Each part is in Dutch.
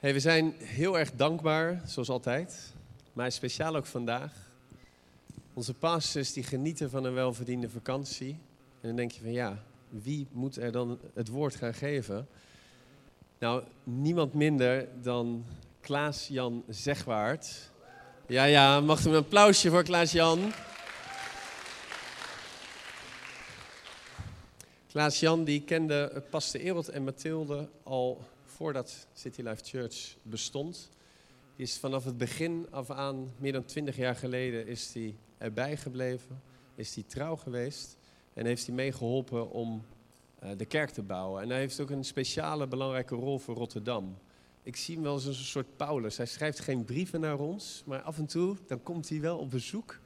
Hey, we zijn heel erg dankbaar, zoals altijd. Maar speciaal ook vandaag. Onze pastors die genieten van een welverdiende vakantie. En dan denk je van ja, wie moet er dan het woord gaan geven? Nou, niemand minder dan Klaas-Jan Zegwaard. Ja, ja, mag een applausje voor Klaas-Jan. Klaas-Jan die kende Pastor Ereld en Mathilde al voordat City Life Church bestond. Die is vanaf het begin af aan, meer dan twintig jaar geleden, is hij erbij gebleven. Is hij trouw geweest en heeft hij meegeholpen om uh, de kerk te bouwen. En hij heeft ook een speciale belangrijke rol voor Rotterdam. Ik zie hem wel als een soort Paulus. Hij schrijft geen brieven naar ons, maar af en toe dan komt hij wel op bezoek.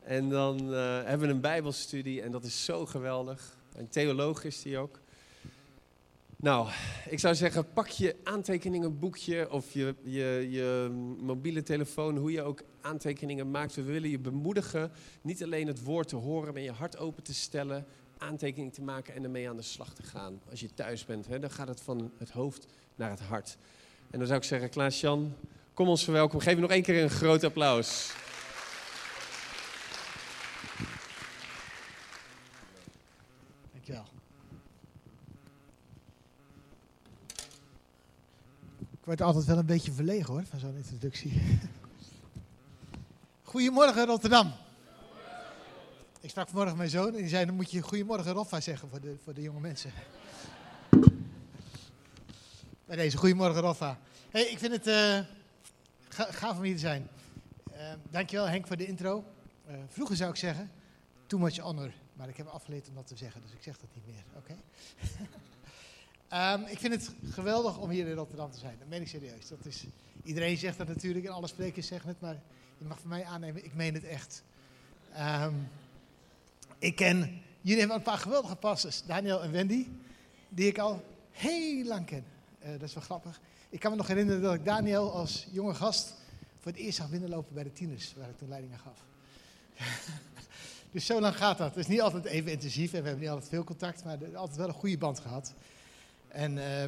En dan uh, hebben we een bijbelstudie en dat is zo geweldig. Een theoloog is hij ook. Nou, ik zou zeggen, pak je aantekeningenboekje of je, je, je mobiele telefoon, hoe je ook aantekeningen maakt. We willen je bemoedigen, niet alleen het woord te horen, maar je hart open te stellen, aantekeningen te maken en ermee aan de slag te gaan. Als je thuis bent, hè, dan gaat het van het hoofd naar het hart. En dan zou ik zeggen, Klaas-Jan, kom ons verwelkom. Geef nog één keer een groot applaus. Dankjewel. Ik word altijd wel een beetje verlegen hoor, van zo'n introductie. Goedemorgen Rotterdam. Ik sprak vanmorgen mijn zoon en die zei, dan moet je goedemorgen Roffa zeggen voor de, voor de jonge mensen. Bij deze, goedemorgen Roffa. Hey, ik vind het ga, gaaf om hier te zijn. Uh, dankjewel Henk voor de intro. Uh, vroeger zou ik zeggen, too much honor. Maar ik heb afgeleerd om dat te zeggen, dus ik zeg dat niet meer. Oké? um, ik vind het geweldig om hier in Rotterdam te zijn. Dat meen ik serieus. Dat is, iedereen zegt dat natuurlijk en alle sprekers zeggen het, maar je mag van mij aannemen, ik meen het echt. Um, ik ken, jullie hebben een paar geweldige passers, Daniel en Wendy, die ik al heel lang ken. Uh, dat is wel grappig. Ik kan me nog herinneren dat ik Daniel als jonge gast voor het eerst zag binnenlopen bij de tieners, waar ik toen leiding aan gaf. dus zo lang gaat dat. Het is niet altijd even intensief en we hebben niet altijd veel contact, maar altijd wel een goede band gehad. En uh,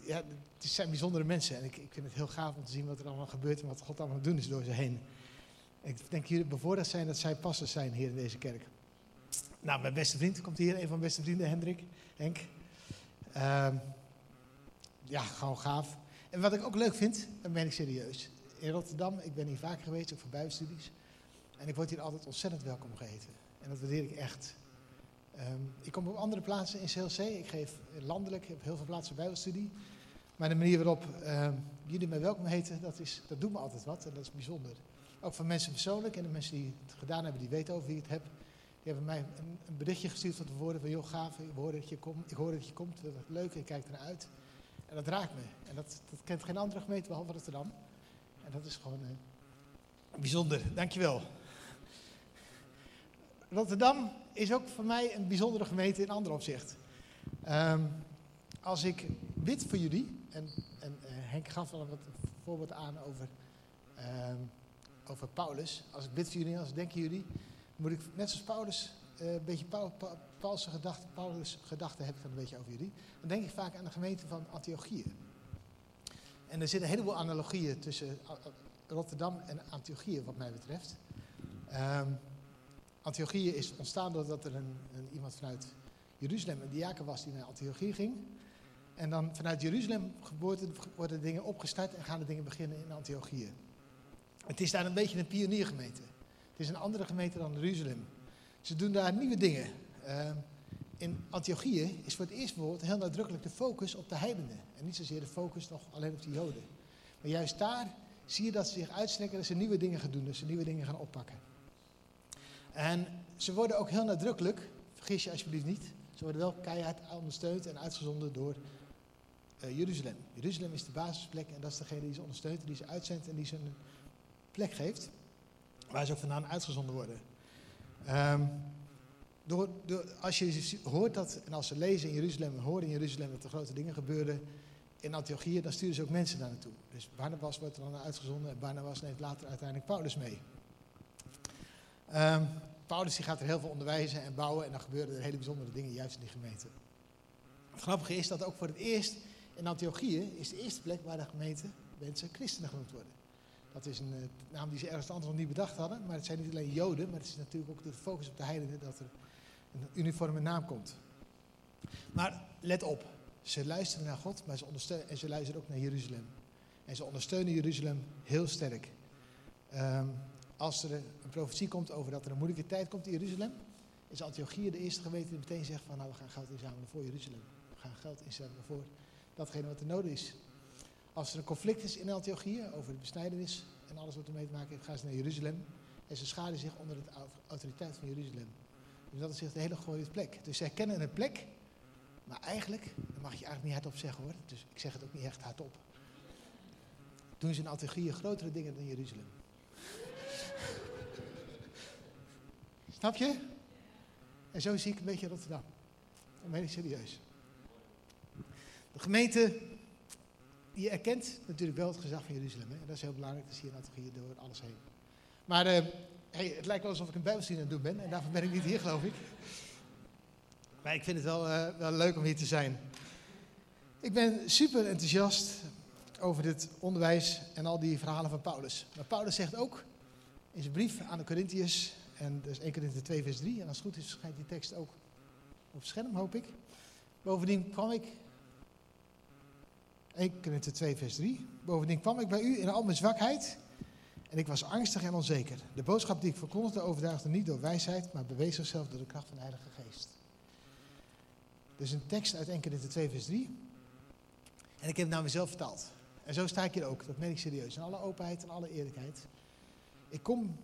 ja, het zijn bijzondere mensen en ik, ik, vind het heel gaaf om te zien wat er allemaal gebeurt en wat God allemaal doen is door ze heen. Ik denk jullie bevorderd zijn dat zij passers zijn hier in deze kerk. Nou, mijn beste vriend komt hier, een van mijn beste vrienden, Hendrik, Henk. Uh, ja, gewoon gaaf. En wat ik ook leuk vind, dan ben ik serieus. In Rotterdam, ik ben hier vaker geweest, ook voor buitenstudies. En ik word hier altijd ontzettend welkom geheten. En dat waardeer ik echt. Um, ik kom op andere plaatsen in CLC. Ik geef landelijk, ik heb heel veel plaatsen buitenstudie. Maar de manier waarop uh, jullie mij welkom heten, dat, is, dat doet me altijd wat. En dat is bijzonder. Ook van mensen persoonlijk en de mensen die het gedaan hebben, die weten over wie ik het heb. Die hebben mij een, berichtje gestuurd van tevoren van, joh gaaf, ik hoor dat je komt, ik hoor dat je komt, dat is leuk, ik kijk ernaar uit. En dat raakt me. En dat, dat kent geen andere gemeente behalve Rotterdam. En dat is gewoon uh, bijzonder. Dankjewel. Rotterdam is ook voor mij een bijzondere gemeente in ander opzicht. Um, als ik bid voor jullie, en, en uh, Henk gaf al een voorbeeld aan over, um, over Paulus. Als ik bid voor jullie, als ik denk aan jullie, moet ik net zoals Paulus uh, een beetje Paul, gedachten, Paulus gedachten heb ik een beetje over jullie. Dan denk ik vaak aan de gemeente van Antiochië. En er zitten een heleboel analogieën tussen Rotterdam en Antiochië, wat mij betreft. Um, Antiochië is ontstaan doordat er een, een, iemand vanuit Jeruzalem, een diaken was, die naar Antiochië ging. En dan vanuit Jeruzalem worden, dingen opgestart en gaan de dingen beginnen in Antiochië. Het is daar een beetje een pioniergemeente. Het is een andere gemeente dan Jeruzalem. Ze doen daar nieuwe dingen. Uh, in Antiochië is voor het eerst bijvoorbeeld heel nadrukkelijk de focus op de heidenen. En niet zozeer de focus nog alleen op de joden. Maar juist daar zie je dat ze zich uitstrekken, dat ze nieuwe dingen gaan doen, dat ze nieuwe dingen gaan oppakken. En ze worden ook heel nadrukkelijk, vergis je alsjeblieft niet, ze worden wel keihard ondersteund en uitgezonden door uh, Jeruzalem. Jeruzalem is de basisplek en dat is degene die ze ondersteunt, die ze uitzendt en die ze een plek geeft, waar ze ook vandaan uitgezonden worden. Um, door, als je hoort dat, en als ze lezen in Jeruzalem en horen in Jeruzalem dat er grote dingen gebeuren in Antiochië, dan sturen ze ook mensen daar naartoe. Dus Barnabas wordt er dan uitgezonden en Barnabas neemt later uiteindelijk Paulus mee. Um, Paulus die gaat er heel veel onderwijzen en bouwen en dan gebeuren er hele bijzondere dingen juist in die gemeente. Het grappige is dat ook voor het eerst In Antiochië is de eerste plek waar de gemeente mensen christenen genoemd worden. Dat is een uh, naam die ze ergens anders nog niet bedacht hadden. Maar het zijn niet alleen Joden, maar het is natuurlijk ook de focus op de heidenen dat er een uniforme naam komt. Maar let op, ze luisteren naar God, maar ze ondersteunen, en ze luisteren ook naar Jeruzalem. En ze ondersteunen Jeruzalem heel sterk. Um, als er een profetie komt over dat er een moeilijke tijd komt in Jeruzalem, is Antiochië de eerste gemeente die meteen zegt van nou we gaan geld inzamelen voor Jeruzalem. We gaan geld inzamelen voor datgene wat er nodig is. Als er een conflict is in Antiochië over de besnijdenis en alles wat ermee te maken heeft, gaan ze naar Jeruzalem. En ze scharen zich onder de autoriteit van Jeruzalem. Dus dat is echt een hele goede plek. Dus zij kennen een plek, maar eigenlijk, dat mag je eigenlijk niet hardop zeggen hoor. Dus ik zeg het ook niet echt hardop. Doen ze in Antiochië grotere dingen dan Jeruzalem. Snap je? En zo zie ik een beetje Rotterdam. Dat meen ik serieus. De gemeente, die erkent natuurlijk wel het gezag van Jeruzalem. Hè? En dat is heel belangrijk, dat zie je hier door alles heen. Maar uh, hey, het lijkt wel alsof ik een bijbelstudie aan het doen ben. En daarvoor ben ik niet hier, geloof ik. Maar ik vind het wel, uh, wel leuk om hier te zijn. Ik ben super enthousiast over dit onderwijs en al die verhalen van Paulus. Maar Paulus zegt ook in zijn brief aan de Corinthiërs, en is 1 Corinthië 2 vers 3, en als het goed is verschijnt die tekst ook op scherm, hoop ik. Bovendien kwam ik 1 Korinther 2 vers 3. Bovendien kwam ik bij u in al mijn zwakheid en ik was angstig en onzeker. De boodschap die ik verkondigde overtuigde niet door wijsheid, maar bewees zichzelf door de kracht van de Heilige Geest. Dus een tekst uit 1 Korinther 2 vers 3. En ik heb het naar mezelf vertaald. En zo sta ik hier ook, dat meen ik serieus. In alle openheid en alle eerlijkheid. Ik kom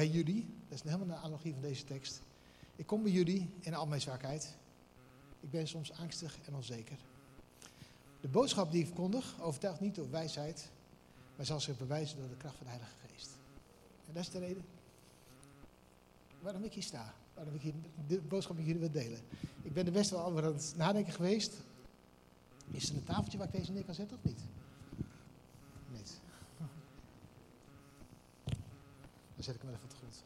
bij jullie, dat is helemaal een analogie van deze tekst. Ik kom bij jullie in al mijn zwakheid. Ik ben soms angstig en onzeker. De boodschap die ik verkondig overtuigt niet door wijsheid, maar zal zich bewijzen door de kracht van de Heilige Geest. En dat is de reden waarom ik hier sta. Waarom ik hier de boodschap met jullie wil delen. Ik ben er best wel over aan het nadenken geweest. Is er een tafeltje waar ik deze neer kan zetten of? Niet. Dan zet ik hem even op de grond.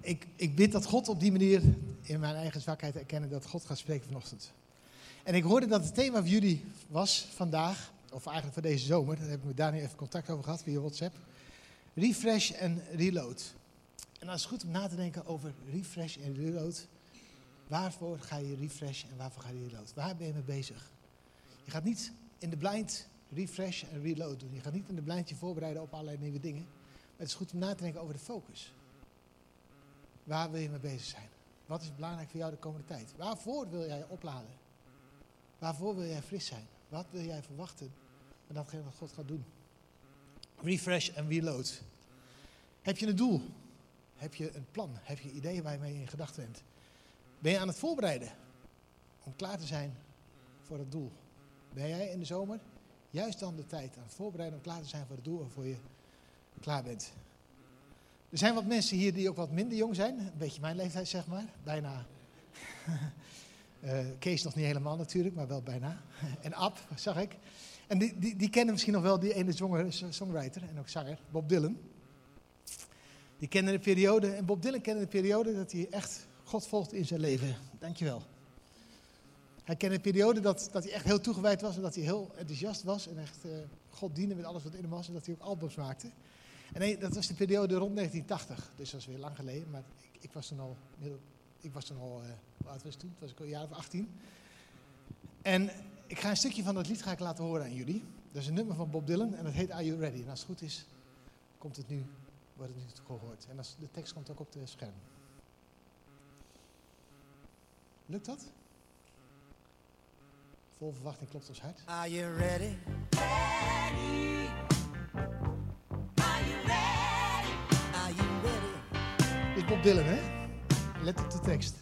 Ik, ik bid dat God op die manier in mijn eigen zwakheid erkennen dat God gaat spreken vanochtend. En ik hoorde dat het thema van jullie was vandaag, of eigenlijk voor deze zomer, daar heb ik met Daniel even contact over gehad via WhatsApp. Refresh en reload. En dat is goed om na te denken over refresh en reload. Waarvoor ga je refresh en waarvoor ga je reload? Waar ben je mee bezig? Je gaat niet in de blind refresh en reload doen. Je gaat niet in de blind je voorbereiden op allerlei nieuwe dingen. Maar het is goed om na te denken over de focus. Waar wil je mee bezig zijn? Wat is belangrijk voor jou de komende tijd? Waarvoor wil jij opladen? Waarvoor wil jij fris zijn? Wat wil jij verwachten van datgene wat God gaat doen? Refresh en reload. Heb je een doel? Heb je een plan? Heb je ideeën waar je mee in gedachten bent? Ben je aan het voorbereiden om klaar te zijn voor het doel? Ben jij in de zomer juist dan de tijd aan het voorbereiden om klaar te zijn voor het doel waarvoor je klaar bent? Er zijn wat mensen hier die ook wat minder jong zijn. Een beetje mijn leeftijd, zeg maar. Bijna. uh, Kees nog niet helemaal natuurlijk, maar wel bijna. en Ab, zag ik. En die, die, die kennen misschien nog wel die ene zonger, songwriter en ook zanger, Bob Dylan. Die kennen de periode, en Bob Dylan kende de periode dat hij echt God volgt in zijn leven. Dankjewel. Hij kende de periode dat, dat hij echt heel toegewijd was en dat hij heel enthousiast was. En echt uh, God diende met alles wat in hem was en dat hij ook albums maakte. En dat was de periode rond 1980, dus dat is weer lang geleden. Maar ik, ik was toen al, ik was toen al, uh, hoe oud was ik toen? was ik al een jaar of 18. En ik ga een stukje van dat lied ga ik laten horen aan jullie. Dat is een nummer van Bob Dylan en dat heet Are You Ready? En als het goed is, komt het nu, wordt het nu gehoord. En als, de tekst komt ook op de scherm. Lukt dat? Vol verwachting klopt ons hart. Are you ready? Ready. Bob Dylan, hè? Let op de tekst.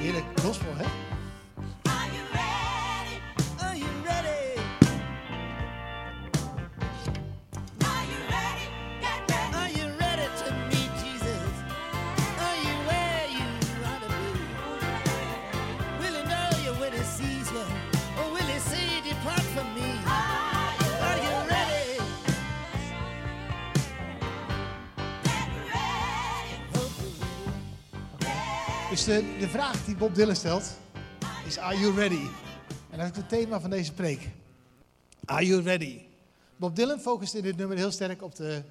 Heerlijk gospel, hè? De, de vraag die Bob Dylan stelt is: Are you ready? En dat is het thema van deze preek. Are you ready? Bob Dylan focust in dit nummer heel sterk op de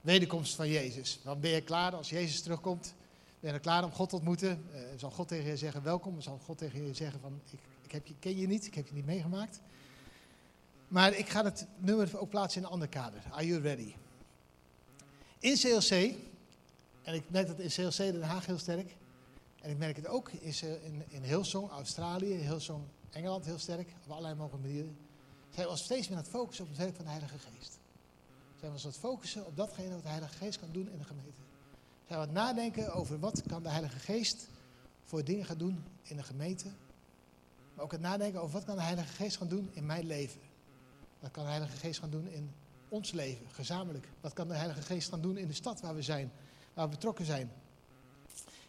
wederkomst van Jezus. Dan ben je klaar als Jezus terugkomt. Ben je er klaar om God te ontmoeten? Uh, zal God tegen je zeggen welkom? Zal God tegen je zeggen van ik, ik heb je, ken je niet, ik heb je niet meegemaakt? Maar ik ga het nummer ook plaatsen in een ander kader. Are you ready? In CLC, en ik merk dat in CLC Den Haag heel sterk, en ik merk het ook in, in, in Hillsong, Australië, Hillsong, Engeland heel sterk, op allerlei mogelijke manieren. Zijn we steeds meer aan het focussen op het werk van de Heilige Geest. Zijn we ons aan het focussen op datgene wat de Heilige Geest kan doen in de gemeente. Zijn we aan het nadenken over wat kan de Heilige Geest voor dingen gaan doen in de gemeente. Maar ook het nadenken over wat kan de Heilige Geest gaan doen in mijn leven. Wat kan de Heilige Geest gaan doen in ons leven, gezamenlijk. Wat kan de Heilige Geest gaan doen in de stad waar we zijn, waar we betrokken zijn.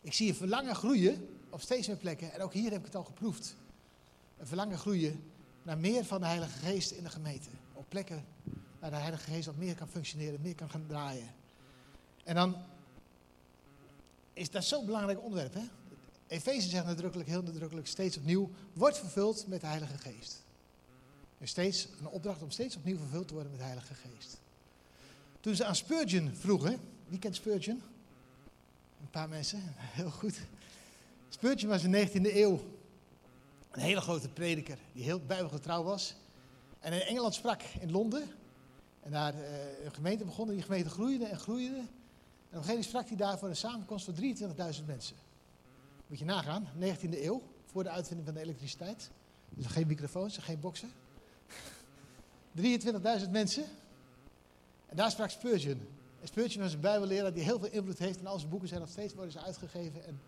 Ik zie een verlangen groeien op steeds meer plekken. En ook hier heb ik het al geproefd. Een verlangen groeien naar meer van de Heilige Geest in de gemeente. Op plekken waar de Heilige Geest wat meer kan functioneren, meer kan gaan draaien. En dan is dat zo'n belangrijk onderwerp. Hè? Efeze zegt nadrukkelijk, heel nadrukkelijk, steeds opnieuw, wordt vervuld met de Heilige Geest. Dus steeds een opdracht om steeds opnieuw vervuld te worden met de Heilige Geest. Toen ze aan Spurgeon vroegen, wie kent Spurgeon? Een paar mensen, heel goed. Spurgeon was in de 19e eeuw een hele grote prediker die heel bijbelgetrouw was. En in Engeland sprak in Londen. En daar uh, een gemeente begon en die gemeente groeide en groeide. En op een gegeven moment sprak hij daar voor een samenkomst van 23.000 mensen. Moet je nagaan, 19e eeuw, voor de uitvinding van de elektriciteit. Dus geen microfoons, geen boksen. 23.000 mensen. En daar sprak Spurgeon. En Spurgeon was een bijbelleraar die heel veel invloed heeft. En al zijn boeken zijn nog steeds worden ze uitgegeven en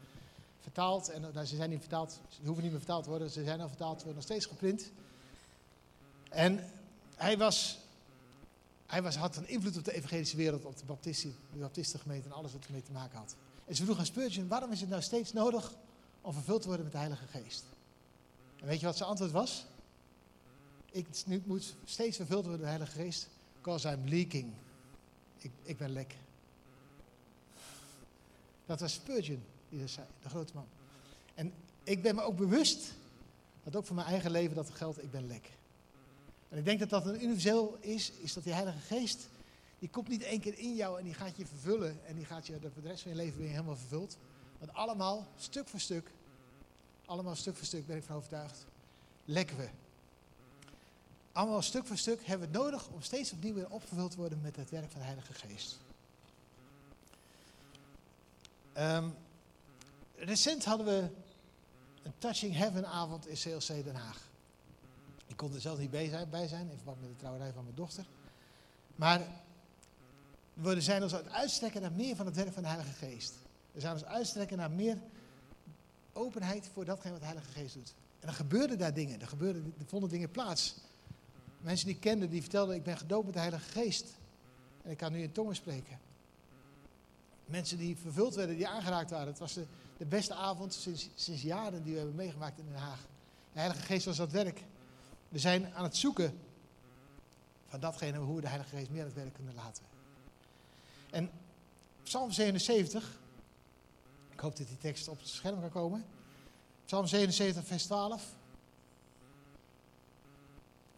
vertaald. En nou, ze zijn niet vertaald, ze hoeven niet meer vertaald te worden. Ze zijn al vertaald, worden nog steeds geprint. En hij was hij was, had een invloed op de evangelische wereld, op de, Baptisten, de Baptistengemeente en alles wat ermee te maken had. En ze vroeg aan Spurgeon, waarom is het nou steeds nodig om vervuld te worden met de Heilige Geest? En weet je wat zijn antwoord was? Ik moet steeds vervuld worden met de Heilige Geest, because I'm leaking. Ik, ik ben lek. Dat was Spurgeon die zei, de grote man. En ik ben me ook bewust, dat ook voor mijn eigen leven dat geldt, ik ben lek. En ik denk dat dat een universeel is, is dat die Heilige Geest, die komt niet één keer in jou en die gaat je vervullen en die gaat je de rest van je leven weer helemaal vervuld. Want allemaal, stuk voor stuk, allemaal stuk voor stuk ben ik van overtuigd, lekken we. Allemaal stuk voor stuk hebben we het nodig om steeds opnieuw weer opgevuld te worden met het werk van de Heilige Geest. Um, recent hadden we een Touching Heaven avond in CLC Den Haag. Ik kon er zelf niet bij zijn, bij zijn in verband met de trouwerij van mijn dochter. Maar we zijn ons uitstrekken naar meer van het werk van de Heilige Geest. We zijn ons uitstrekken naar meer openheid voor datgene wat de Heilige Geest doet. En dan gebeurden daar dingen, er, gebeurden, er vonden dingen plaats. Mensen die ik kende, die vertelden, ik ben gedoopt met de Heilige Geest. En ik kan nu in tongen spreken. Mensen die vervuld werden, die aangeraakt waren. Het was de, de beste avond sinds, sinds jaren die we hebben meegemaakt in Den Haag. De Heilige Geest was dat werk. We zijn aan het zoeken van datgene hoe we de Heilige Geest meer aan het werk kunnen laten. En Psalm 77, ik hoop dat die tekst op het scherm kan komen. Psalm 77, vers 12.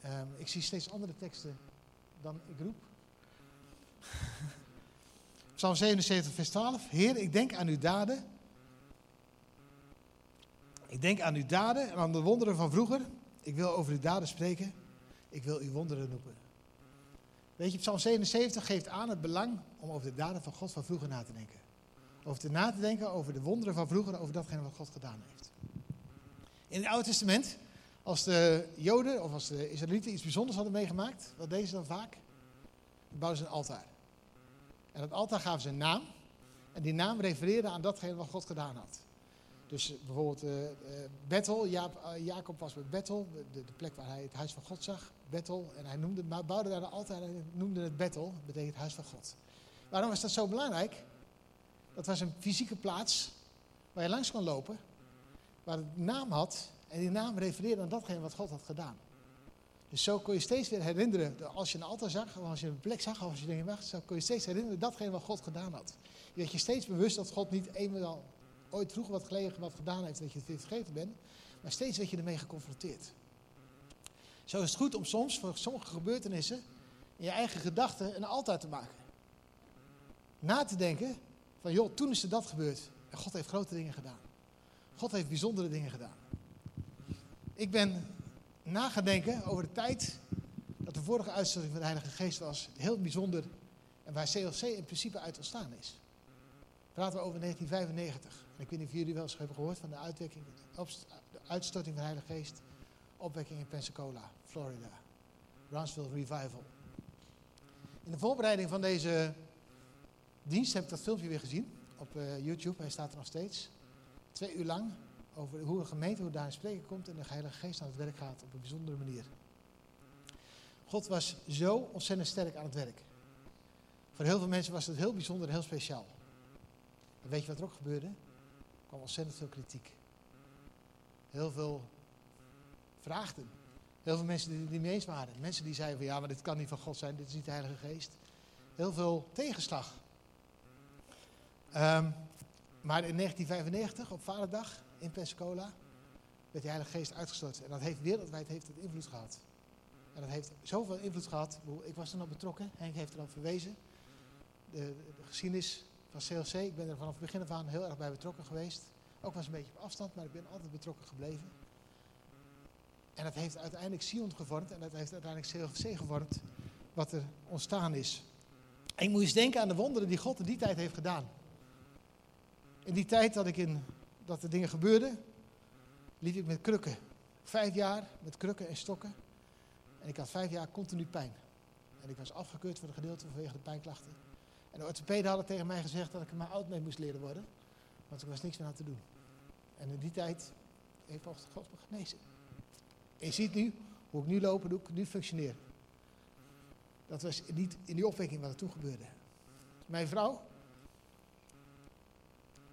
Ehm, ik zie steeds andere teksten dan ik roep. Psalm 77, vers 12. Heer, ik denk aan uw daden. Ik denk aan uw daden en aan de wonderen van vroeger. Ik wil over uw daden spreken. Ik wil uw wonderen noemen. Weet je, Psalm 77 geeft aan het belang om over de daden van God van vroeger na te denken. Over te na te denken over de wonderen van vroeger, over datgene wat God gedaan heeft. In het Oude Testament, als de Joden of als de Israëlieten iets bijzonders hadden meegemaakt, wat deden ze dan vaak? Dan bouwden ze een altaar. En dat altaar gaven ze een naam. En die naam refereerde aan datgene wat God gedaan had. Dus eh, bijvoorbeeld uh, Bethel, Jacob was bij Bethel, de, de, plek waar hij het huis van God zag, Bethel. En hij noemde, bouwde daar altijd, hij noemde het Bethel, betekent huis van God. Waarom was dat zo belangrijk? Dat was een fysieke plaats waar je langs kon lopen, waar het naam had en die naam refereerde aan datgene wat God had gedaan. Dus zo kon je steeds weer herinneren, als je een altaar zag, of als je een plek zag, of als je dingen wacht, zo kon je steeds herinneren datgene wat God gedaan had. Je werd je steeds bewust dat God niet eenmaal ooit vroeger wat gelegen, wat gedaan heeft, dat je het vergeten bent. Maar steeds werd je ermee geconfronteerd. Zo is het goed om soms voor sommige gebeurtenissen in je eigen gedachten een altijd te maken. Na te denken van, joh, toen is er dat gebeurd. En God heeft grote dingen gedaan. God heeft bijzondere dingen gedaan. Ik ben na over de tijd dat de vorige uitstorting van de Heilige Geest was. Heel bijzonder. En waar CLC in principe uit ontstaan is. Praten we over 1995. En ik weet niet of jullie wel eens hebben gehoord van de, uitwerking, de uitstorting van de Heilige Geest. Opwekking in Pensacola, Florida. Brownsville Revival. In de voorbereiding van deze dienst heb ik dat filmpje weer gezien op uh, YouTube. Hij staat er nog steeds. Twee uur lang over hoe een gemeente, hoe daar in spreken komt en de Heilige Geest aan het werk gaat op een bijzondere manier. God was zo ontzettend sterk aan het werk. Voor heel veel mensen was het heel bijzonder en heel speciaal. En weet je wat er ook gebeurde? Er kwam ontzettend veel kritiek. Heel veel vraagden. Heel veel mensen die het niet mee eens waren. Mensen die zeiden van ja, maar dit kan niet van God zijn, dit is niet de Heilige Geest. Heel veel tegenslag. Um, maar in 1995, op Vaderdag in Pensacola, werd de Heilige Geest uitgestort. En dat heeft wereldwijd heeft het invloed gehad. En dat heeft zoveel invloed gehad. Ik was er nog betrokken, Henk heeft er al verwezen. De, de, de, geschiedenis van CLC, ik ben er vanaf het begin af aan heel erg bij betrokken geweest. Ook was een beetje op afstand, maar ik ben altijd betrokken gebleven. En dat heeft uiteindelijk Sion gevormd en dat heeft uiteindelijk CLC gevormd, wat er ontstaan is. Ik moet eens denken aan de wonderen die God in die tijd heeft gedaan. In die tijd dat, ik in, dat er dingen gebeurden, liep ik met krukken. Vijf jaar met krukken en stokken. En ik had vijf jaar continu pijn. En ik was afgekeurd voor de gedeelte vanwege de pijnklachten. En de orthopeden hadden tegen mij gezegd dat ik er maar oud mee moest leren worden. Want er was niks meer aan te doen. En in die tijd heeft God me genezen. En je ziet nu hoe ik nu loop en hoe ik nu functioneer. Dat was niet in die opwekking wat er toen gebeurde. Mijn vrouw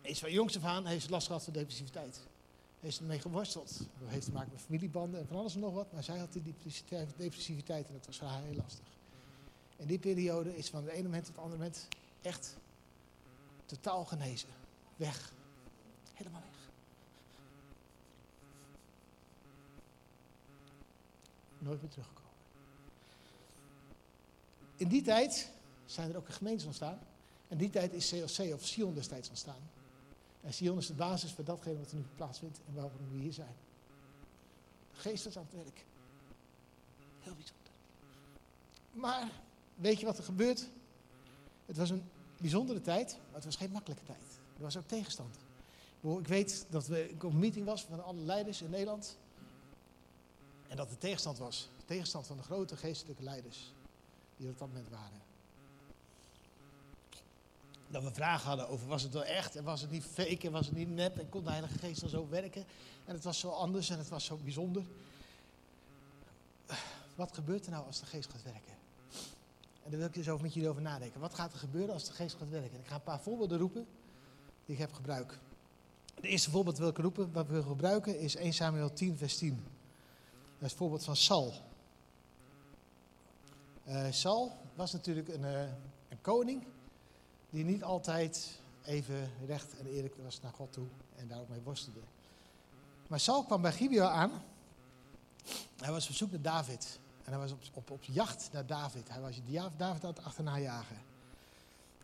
is van jongs af aan heeft last gehad van depressiviteit. Heeft ermee geworsteld. Dat heeft te maken met familiebanden en van alles en nog wat. Maar zij had die depressiviteit en dat was voor haar heel lastig. En die periode is van het ene moment tot het andere moment echt totaal genezen. Weg. Helemaal weg. Nooit meer teruggekomen. In die tijd zijn er ook gemeentes ontstaan. En die tijd is CLC of Sion destijds ontstaan. En Sion is de basis voor datgene wat er nu plaatsvindt en waarom we hier zijn. De geest is aan het werk. Heel bijzonder. Maar weet je wat er gebeurt? Het was een bijzondere tijd, maar het was geen makkelijke tijd. Er was ook tegenstand. Ik weet dat we, een meeting was van alle leiders in Nederland. En dat er tegenstand was. Tegenstand van de grote geestelijke leiders die er op dat moment waren dat we vragen hadden over was het wel echt en was het niet fake en was het niet nep en kon de Heilige Geest dan zo werken. En het was zo anders en het was zo bijzonder. Wat gebeurt er nou als de Geest gaat werken? En daar wil ik dus over met jullie over nadenken. Wat gaat er gebeuren als de Geest gaat werken? En ik ga een paar voorbeelden roepen die ik heb gebruikt. Het eerste voorbeeld wil ik roepen, wat we gebruiken, is 1 Samuel 10, vers 10. Dat is het voorbeeld van Sal. Uh, Sal was natuurlijk een, uh, een koning die niet altijd even recht en eerlijk was naar God toe en daar ook mee worstelde. Maar Saul kwam bij Gibeon aan. Hij was op zoek naar David. En hij was op, op, op jacht naar David. Hij was David aan het achterna jagen.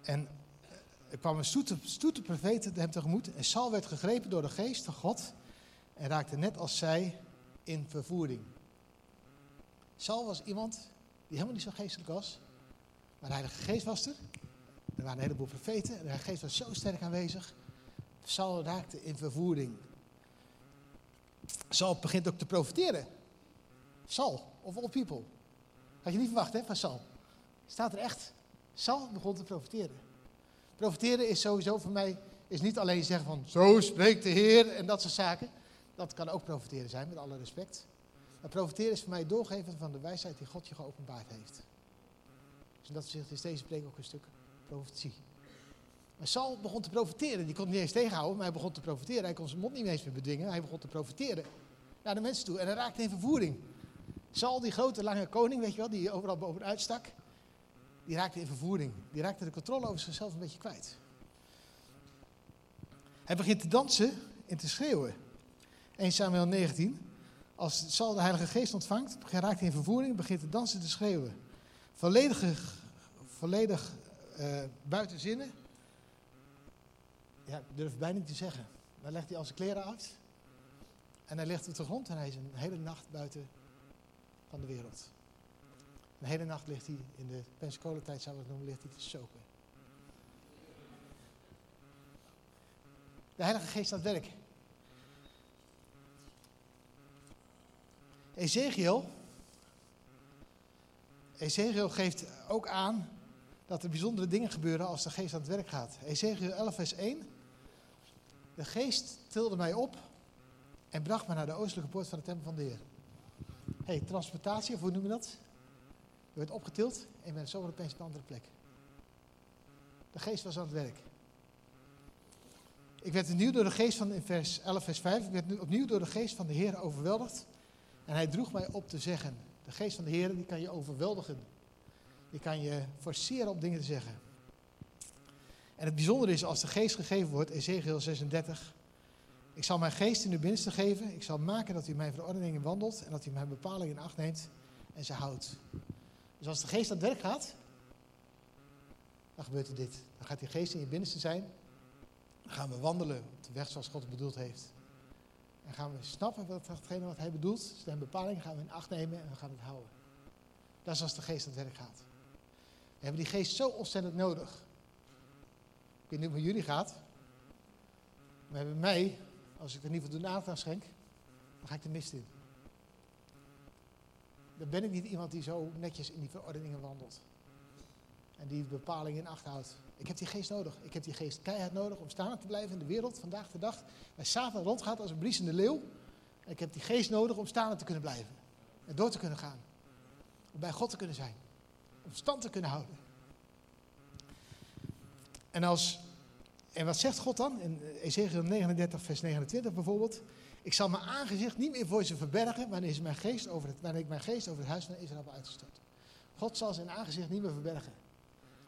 En eh, er kwam een stoete, stoete profeet hem tegemoet. En Saul werd gegrepen door de geest van God. En raakte net als zij in vervoering. Saul was iemand die helemaal niet zo geestelijk was. Maar de Heilige Geest was er. Er waren een heleboel profeten en de geest was zo sterk aanwezig. Saul raakte in vervoering. Saul begint ook te profiteren. Saul, of all people. Had je niet verwacht hè, van Saul. Staat er echt. Saul begon te profiteren. Profiteren is sowieso voor mij, is niet alleen zeggen van zo spreekt de Heer en dat soort zaken. Dat kan ook profiteren zijn, met alle respect. Maar profiteren is voor mij doorgeven van de wijsheid die God je geopenbaard heeft. Dus in dat opzicht is deze preek ook een stuk profetie. Maar Saul begon te profiteren. Die kon het niet eens tegenhouden, maar hij begon te profiteren. Hij kon zijn mond niet eens meer bedwingen. Hij begon te profiteren naar de mensen toe. En hij raakte in vervoering. Saul, die grote lange koning, weet je wel, die overal bovenuit stak. Die raakte in vervoering. Die raakte de controle over zichzelf een beetje kwijt. Hij begint te dansen en te schreeuwen. 1 Samuel 19. Als Saul de Heilige Geest ontvangt, raakt hij in vervoering, begint te dansen en te schreeuwen. Volledig, volledig eh, buiten zinnen. Ja, ik durf bijna niet te zeggen. Dan legt hij al zijn kleren uit. En hij ligt op de grond en hij is een hele nacht buiten van de wereld. Een hele nacht ligt hij, in de Pensacola-tijd zouden we het noemen, ligt hij te sopen. De Heilige Geest aan het werk. Ezekiel, Ezekiel geeft ook aan dat er bijzondere dingen gebeuren als de geest aan het werk gaat. Ezekiel 11 vers 1. De geest tilde mij op en bracht me naar de oostelijke poort van de tempel van de Heer. hey, transportatie, of hoe noem je dat? Je werd opgetild en je bent zomaar opeens op een andere plek. De geest was aan het werk. Ik werd opnieuw door de geest van, in vers 11, vers 5, ik werd opnieuw door de geest van de Heer overweldigd. En hij droeg mij op te zeggen. De geest van de Heer, die kan je overweldigen. Die kan je forceren om dingen te zeggen. En het bijzondere is, als de geest gegeven wordt, Ezekiel 36. Ik zal mijn geest in uw binnenste geven. Ik zal maken dat u mijn verordeningen wandelt en dat u mijn bepalingen in acht neemt en ze houdt. Dus als de geest aan het werk gaat, dan gebeurt er dit. Dan gaat die geest in je binnenste zijn. Dan gaan we wandelen op de weg zoals God het bedoeld heeft. En gaan we snappen wat datgene wat hij bedoelt. Zijn bepalingen gaan we in acht nemen en we gaan het houden. Dat is als de geest aan het werk gaat. We hebben die geest zo ontzettend nodig. Ik weet niet hoe het jullie gaat. Maar bij mij, als ik er niet voldoende aandacht aan schenk, dan ga ik de mist in. Dan ben ik niet iemand die zo netjes in die verordeningen wandelt. En die bepalingen in acht houdt. Ik heb die geest nodig. Ik heb die geest keihard nodig om staan te blijven in de wereld vandaag de dag. Waar Satan rondgaat als een briesende leeuw. En ik heb die geest nodig om staan te kunnen blijven. En door te kunnen gaan. Om bij God te kunnen zijn. Om stand te kunnen houden. En, als, en wat zegt God dan? In Ezekiel 39, vers 29 bijvoorbeeld. Ik zal mijn aangezicht niet meer voor ze verbergen wanneer, is mijn geest over het, wanneer ik mijn geest over het huis van Israël heb uitgestort. God zal zijn aangezicht niet meer verbergen.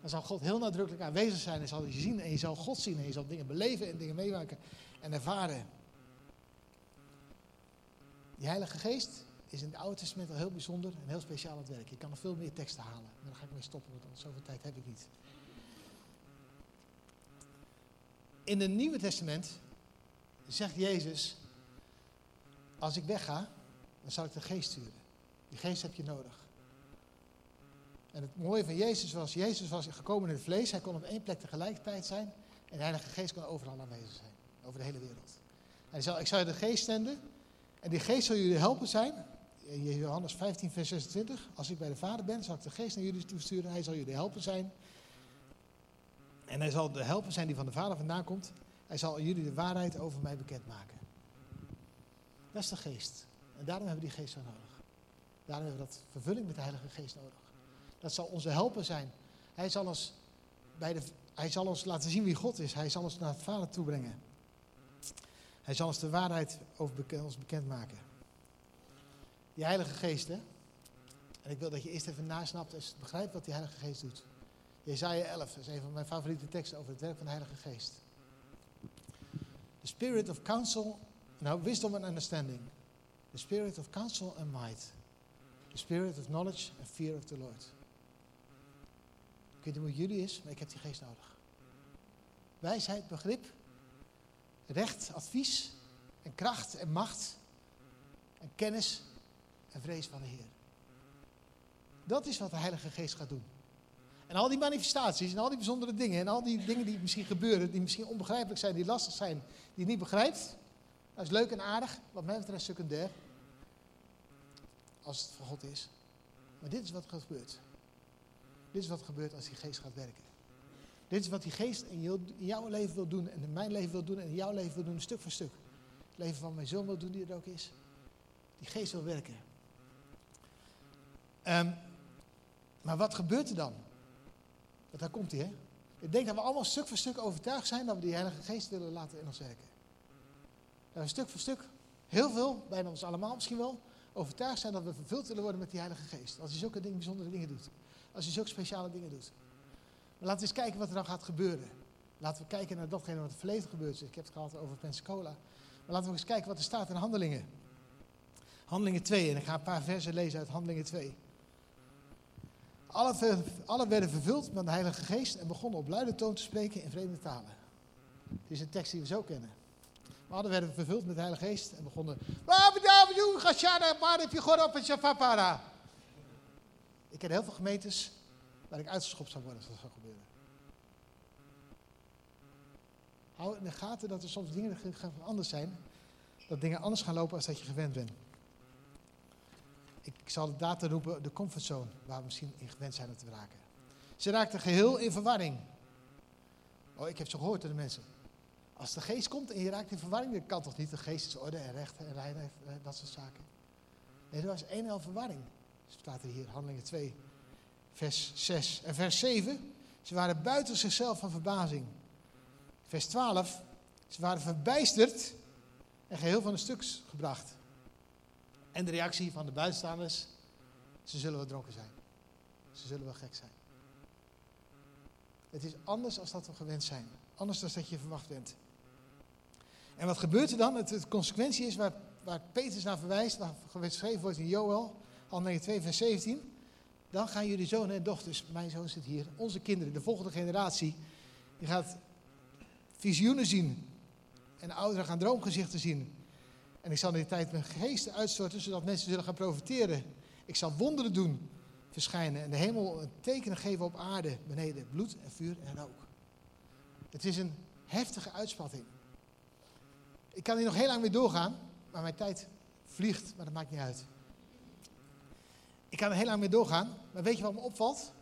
Dan zal God heel nadrukkelijk aanwezig zijn en zal je zien en je zal God zien en je zal dingen beleven en dingen meemaken en ervaren. Die Heilige Geest is in het Oude Testament al heel bijzonder en heel speciaal het werk. Je kan nog veel meer teksten halen, maar daar ga ik mee stoppen, want zoveel tijd heb ik niet. In het Nieuwe Testament zegt Jezus, als ik wegga, dan zal ik de geest sturen. Die geest heb je nodig. En het mooie van Jezus was, Jezus was gekomen in het vlees. Hij kon op één plek tegelijkertijd zijn. En de Heilige Geest kon overal aanwezig zijn. Over de hele wereld. Hij zei, ik zal je de geest zenden. En die geest zal jullie helpen zijn. In Johannes 15, vers 26. Als ik bij de Vader ben, zal ik de geest naar jullie toesturen. Hij zal jullie helpen zijn. En hij zal de helper zijn die van de Vader vandaan komt. Hij zal jullie de waarheid over mij bekendmaken. Dat is de geest. En daarom hebben we die geest zo nodig. Daarom hebben we dat vervulling met de Heilige Geest nodig. Dat zal onze helper zijn. Hij zal ons, bij de, hij zal ons laten zien wie God is. Hij zal ons naar het Vader toe brengen. Hij zal ons de waarheid over bekend, ons bekendmaken. Die Heilige Geest, hè? En ik wil dat je eerst even nasnapt en begrijpt wat die Heilige Geest doet. Jezaja 11, dat is een van mijn favoriete teksten over het werk van de Heilige Geest. The spirit of counsel, now wisdom and understanding. The spirit of counsel and might. The spirit of knowledge and fear of the Lord. Ik weet niet hoe jullie is, maar ik heb die geest nodig. Wijsheid, begrip, recht, advies en kracht en macht en kennis en vrees van de Heer. Dat is wat de Heilige Geest gaat doen. En al die manifestaties en al die bijzondere dingen en al die dingen die misschien gebeuren, die misschien onbegrijpelijk zijn, die lastig zijn, die je niet begrijpt, dat is leuk en aardig, wat mij betreft secundair. Als het van God is. Maar dit is wat er gebeurt. Dit is wat er gebeurt als die geest gaat werken. Dit is wat die geest in, jouw leven wil doen en in mijn leven wil doen en in jouw leven wil doen, stuk voor stuk. Het leven van mijn zoon wil doen, die er ook is. Die geest wil werken. Um, maar wat gebeurt er dan? Want daar komt hij, hè? Ik denk dat we allemaal stuk voor stuk overtuigd zijn dat we die Heilige Geest willen laten in ons werken. Dat we stuk voor stuk, heel veel, bijna ons allemaal misschien wel, overtuigd zijn dat we vervuld willen worden met die Heilige Geest. Als hij zulke bijzondere dingen doet. Als hij zulke speciale dingen doet. Maar laten we eens kijken wat er dan gaat gebeuren. Laten we kijken naar datgene wat in het verleden gebeurd is. Ik heb het gehad over Pensacola. Maar laten we eens kijken wat er staat in Handelingen. Handelingen 2, en ik ga een paar versen lezen uit Handelingen 2. Alle, werden vervuld met de Heilige Geest en begonnen op luide toon te spreken in vreemde talen. Dit is een tekst die we zo kennen. Maar alle werden vervuld met de Heilige Geest en begonnen. Ik ken heel veel gemeentes waar ik uitgeschopt zou worden als dat zou gebeuren. Hou in de gaten dat er soms dingen anders zijn. Dat dingen anders gaan lopen als dat je gewend bent. Ik, zal het data roepen, de comfortzone, waar we misschien in gewend zijn om te raken. Ze raakten geheel in verwarring. Oh, ik heb zo gehoord door de mensen. Als de geest komt en je raakt in verwarring, dat kan toch niet? De geest is orde en recht en reinheid, eh, dat soort zaken. Nee, er was een en al verwarring. Staat er hier, handelingen 2, vers 6. En vers 7, ze waren buiten zichzelf van verbazing. Vers 12, ze waren verbijsterd en geheel van de stuks gebracht. En de reactie van de buitenstaanders, ze zullen wel dronken zijn. Ze zullen wel gek zijn. Het is anders dan dat we gewend zijn. Anders dan dat je verwacht bent. En wat gebeurt er dan? Het, consequentie is waar, waar naar verwijst, waar geschreven wordt in Joel, Handelingen 2 vers 17. Dan gaan jullie zonen en dochters, mijn zoon zit hier, onze kinderen, de volgende generatie, die gaat visioenen zien. En de ouderen gaan droomgezichten zien. En ik zal in die tijd mijn geesten uitstorten, zodat mensen zullen gaan profiteren. Ik zal wonderen doen, verschijnen. En de hemel een tekenen geven op aarde, beneden. Bloed en vuur en rook. Het is een heftige uitspatting. Ik kan hier nog heel lang mee doorgaan, maar mijn tijd vliegt, maar dat maakt niet uit. Ik kan er heel lang mee doorgaan, maar weet je wat me opvalt?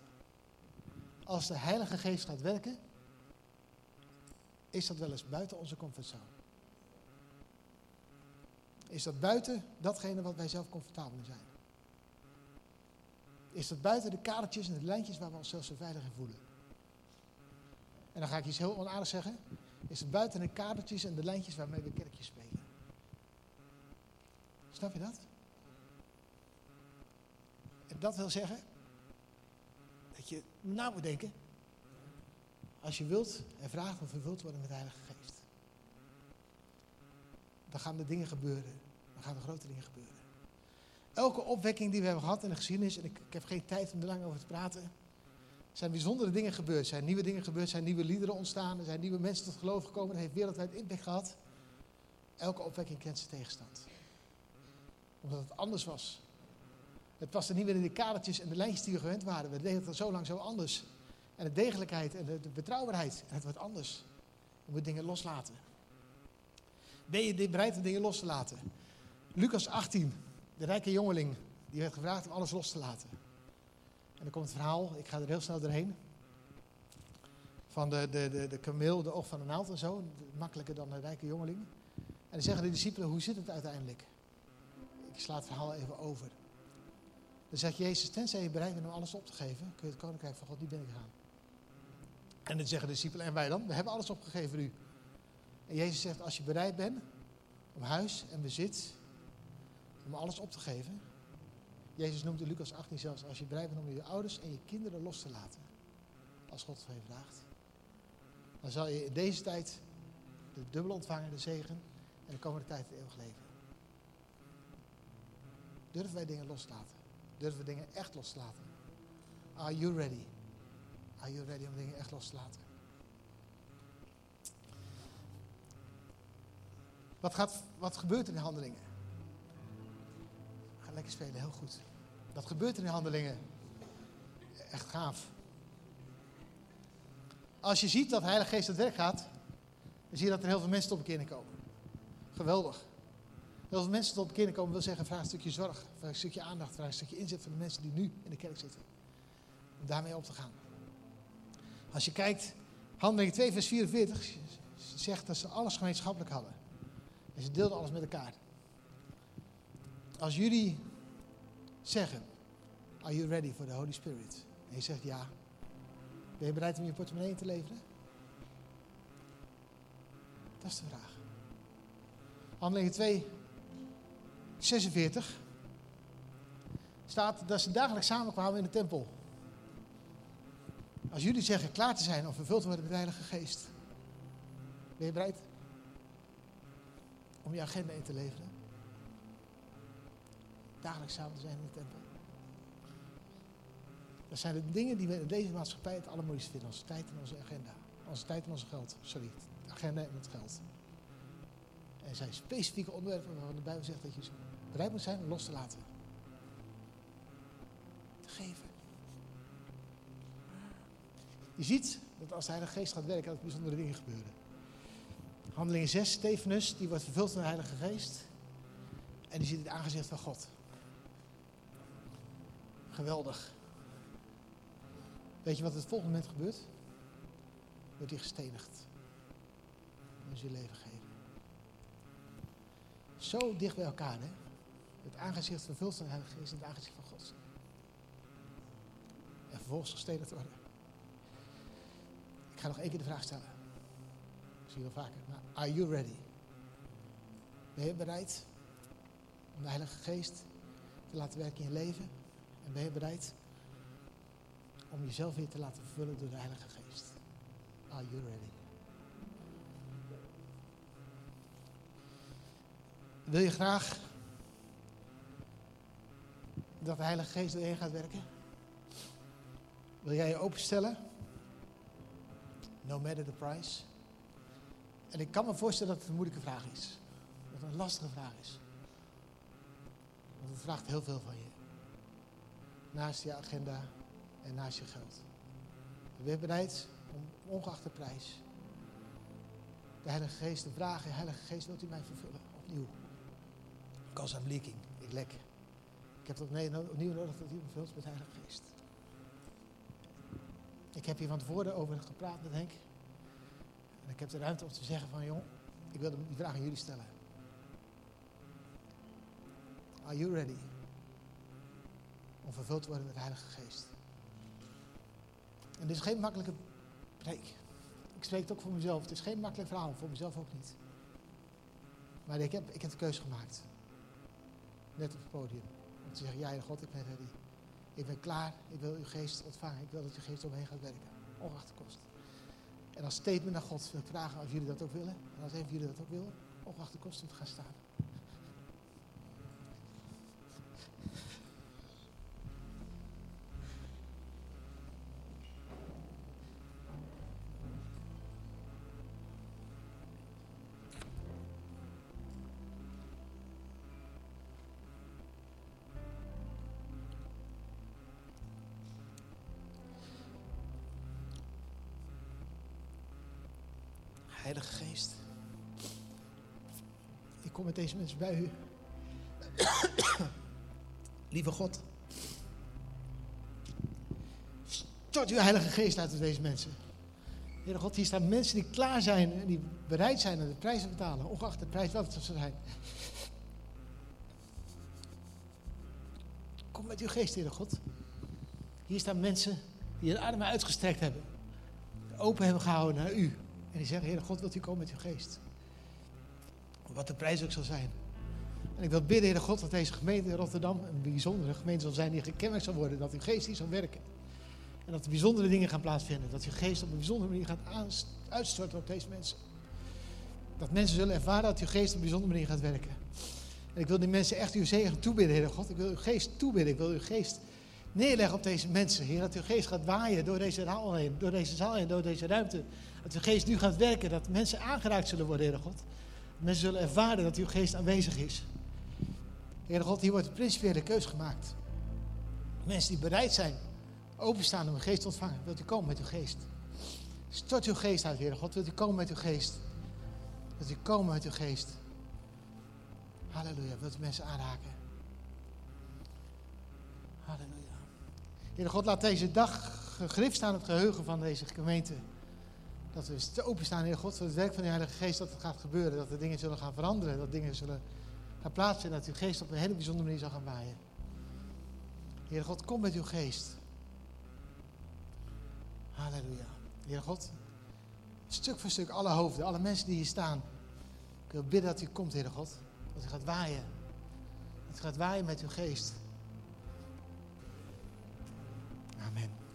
Als de Heilige Geest gaat werken, is dat wel eens buiten onze comfortzone. Is dat buiten datgene wat wij zelf comfortabel in zijn? Is dat buiten de kadertjes en de lijntjes waar we onszelf zo veilig in voelen? En dan ga ik iets heel onaardigs zeggen. Is het buiten de kadertjes en de lijntjes waarmee we kerkjes spelen? Snap je dat? En dat wil zeggen dat je na moet denken. Als je wilt en vraagt of vervuld worden met de Heilige Geest. Dan gaan er dingen gebeuren. Dan gaan er grote dingen gebeuren. Elke opwekking die we hebben gehad in de geschiedenis, en ik, ik heb geen tijd om er lang over te praten, zijn bijzondere dingen gebeurd. Zijn nieuwe dingen gebeurd, zijn nieuwe liederen ontstaan, er zijn nieuwe mensen tot geloof gekomen, dat heeft wereldwijd impact gehad. Elke opwekking kent zijn tegenstand. Omdat het anders was. Het paste niet meer in de kadertjes en de lijntjes die we gewend waren. We deden het zo lang zo anders. En de degelijkheid en de, betrouwbaarheid, het wordt anders. Je moet dingen loslaten. Ben je bereid om dingen los te laten? Lucas 18, de rijke jongeling, die werd gevraagd om alles los te laten. En dan komt het verhaal, ik ga er heel snel doorheen. Van de, de, de, de kameel, de oog van de naald en zo. Makkelijker dan de rijke jongeling. En dan zeggen de discipelen, hoe zit het uiteindelijk? Ik sla het verhaal even over. Dan zegt Jezus, tenzij je bereid bent om alles op te geven, kun je het koninkrijk van God niet binnengaan. En dan zeggen de discipelen, en wij dan? We hebben alles opgegeven voor u. En Jezus zegt, als je bereid bent om huis en bezit, om alles op te geven. Jezus noemt in Lucas 18 zelfs, als je bereid bent om je ouders en je kinderen los te laten. Als God het van je vraagt. Dan zal je in deze tijd de dubbel ontvangen, de zegen, en de komende tijd het eeuwig leven. Durven wij dingen los te laten? Durven we dingen echt los te laten? Are you ready? Are you ready om dingen echt los te laten? Wat, gaat, wat gebeurt er in handelingen? Ga lekker spelen, heel goed. Wat gebeurt er in handelingen? Echt gaaf. Als je ziet dat de Heilige Geest het werk gaat, dan zie je dat er heel veel mensen tot bekering komen. Geweldig. Heel veel mensen tot bekering komen wil zeggen, vraag een stukje zorg, vraag een stukje aandacht, vraag een stukje inzet van de mensen die nu in de kerk zitten. Om daarmee op te gaan. Als je kijkt, Handelingen 2 vers 44 zegt dat ze alles gemeenschappelijk hadden. En ze deelden alles met elkaar. Als jullie zeggen, are you ready for the Holy Spirit? En je zegt ja, ben je bereid om je portemonnee in te leveren? Dat is de vraag. Handelingen 2, 46 staat dat ze dagelijks samenkwamen in de tempel. Als jullie zeggen klaar te zijn om vervuld te worden met de Heilige Geest, Ben je bereid om je agenda in te leveren? Dagelijks samen zijn in de tempel. Dat zijn de dingen die we in deze maatschappij het allermooiste vinden. Onze tijd en onze agenda. Onze tijd en onze geld. Sorry, de agenda en het geld. En er zijn specifieke onderwerpen waarvan de Bijbel zegt dat je bereid moet zijn om los te laten. Te geven. Je ziet dat als de Heilige Geest gaat werken, dat er bijzondere dingen gebeuren. Handelingen 6, Stefanus, die wordt vervuld van de Heilige Geest. En die ziet het aangezicht van God. Geweldig. Weet je wat het volgende moment gebeurt? Wordt hij gestenigd. En zijn leven geven. Zo dicht bij elkaar, hè? Het aangezicht vervuld van de Heilige Geest en het aangezicht van God. En vervolgens gestenigd worden. Ik ga nog één keer de vraag stellen. Wel vaker. Maar are you ready? Ben je bereid om de Heilige Geest te laten werken in je leven? En ben je bereid om jezelf weer te laten vervullen door de Heilige Geest? Are you ready? Wil je graag dat de Heilige Geest erin gaat werken? Wil jij je openstellen? No matter the price. En ik kan me voorstellen dat het een moeilijke vraag is. Dat het een lastige vraag is. Want het vraagt heel veel van je. Naast je agenda en naast je geld. Ben je bereid om ongeacht de prijs de Heilige Geest te vragen. Heilige Geest, wilt u mij vervullen? Opnieuw. Because I'm leaking. Ik lek. Ik heb het opnieuw nodig dat u me vult met de Heilige Geest. Ik heb hier van tevoren over gepraat met Henk. En ik heb de ruimte om te zeggen van, jong, ik wil die vraag aan jullie stellen. Are you ready? Om vervuld te worden met de Heilige Geest. En dit is geen makkelijke preek. Ik spreek het ook voor mezelf. Het is geen makkelijk verhaal, voor mezelf ook niet. Maar ik heb, ik heb de keuze gemaakt. Net op het podium. Om te zeggen, ja, God, ik ben ready. Ik ben klaar, ik wil uw geest ontvangen. Ik wil dat uw geest omheen gaat werken, ongeacht de kost. En als statement naar God wil vragen of jullie dat ook willen. En als een van jullie dat ook willen, ongeacht de kosten te gaan staan. Heilige Geest. Ik kom met deze mensen bij u. Lieve God. Stort uw Heilige Geest uit op deze mensen. Heere God, hier staan mensen die klaar zijn en die bereid zijn om de prijs te betalen, ongeacht de prijs wat het zijn. Kom met uw geest, Heere God. Hier staan mensen die hun adem uitgestrekt hebben. Open hebben gehouden naar u. En die zeggen, Heer God, wilt u komen met uw geest? Wat de prijs ook zal zijn. En ik wil bidden, Heer God, dat deze gemeente in Rotterdam een bijzondere gemeente zal zijn die gekenmerkt zal worden. Dat uw geest hier zal werken. En dat er bijzondere dingen gaan plaatsvinden. Dat uw geest op een bijzondere manier gaat uitstorten op deze mensen. Dat mensen zullen ervaren dat uw geest op een bijzondere manier gaat werken. En ik wil die mensen echt uw zegen toebidden, Heer God. Ik wil uw geest toebidden. Ik wil uw geest neerleggen op deze mensen. Heer, dat uw geest gaat waaien door deze zaal heen, door deze zaal heen, door deze ruimte. Dat uw geest nu gaat werken, dat mensen aangeraakt zullen worden, Heer God. Mensen zullen ervaren dat uw geest aanwezig is. Heer God, hier wordt een principiële keus gemaakt. Mensen die bereid zijn, openstaan om uw geest te ontvangen. Wilt u komen met uw geest? Stort uw geest uit, Heer God. Wilt u komen met uw geest? Wilt u komen met uw geest? Halleluja. Wilt u mensen aanraken? Halleluja. Heer God, laat deze dag gegrift staan het geheugen van deze gemeente. Dat we openstaan, Heer God, voor het werk van de Heilige Geest, dat het gaat gebeuren. Dat er dingen zullen gaan veranderen, dat dingen zullen gaan plaatsvinden. Dat uw geest op een hele bijzondere manier zal gaan waaien. Heer God, kom met uw geest. Halleluja. Heer God, stuk voor stuk, alle hoofden, alle mensen die hier staan. Ik wil bidden dat u komt, Heer God. Dat u gaat waaien. Dat u gaat waaien met uw geest. 아멘.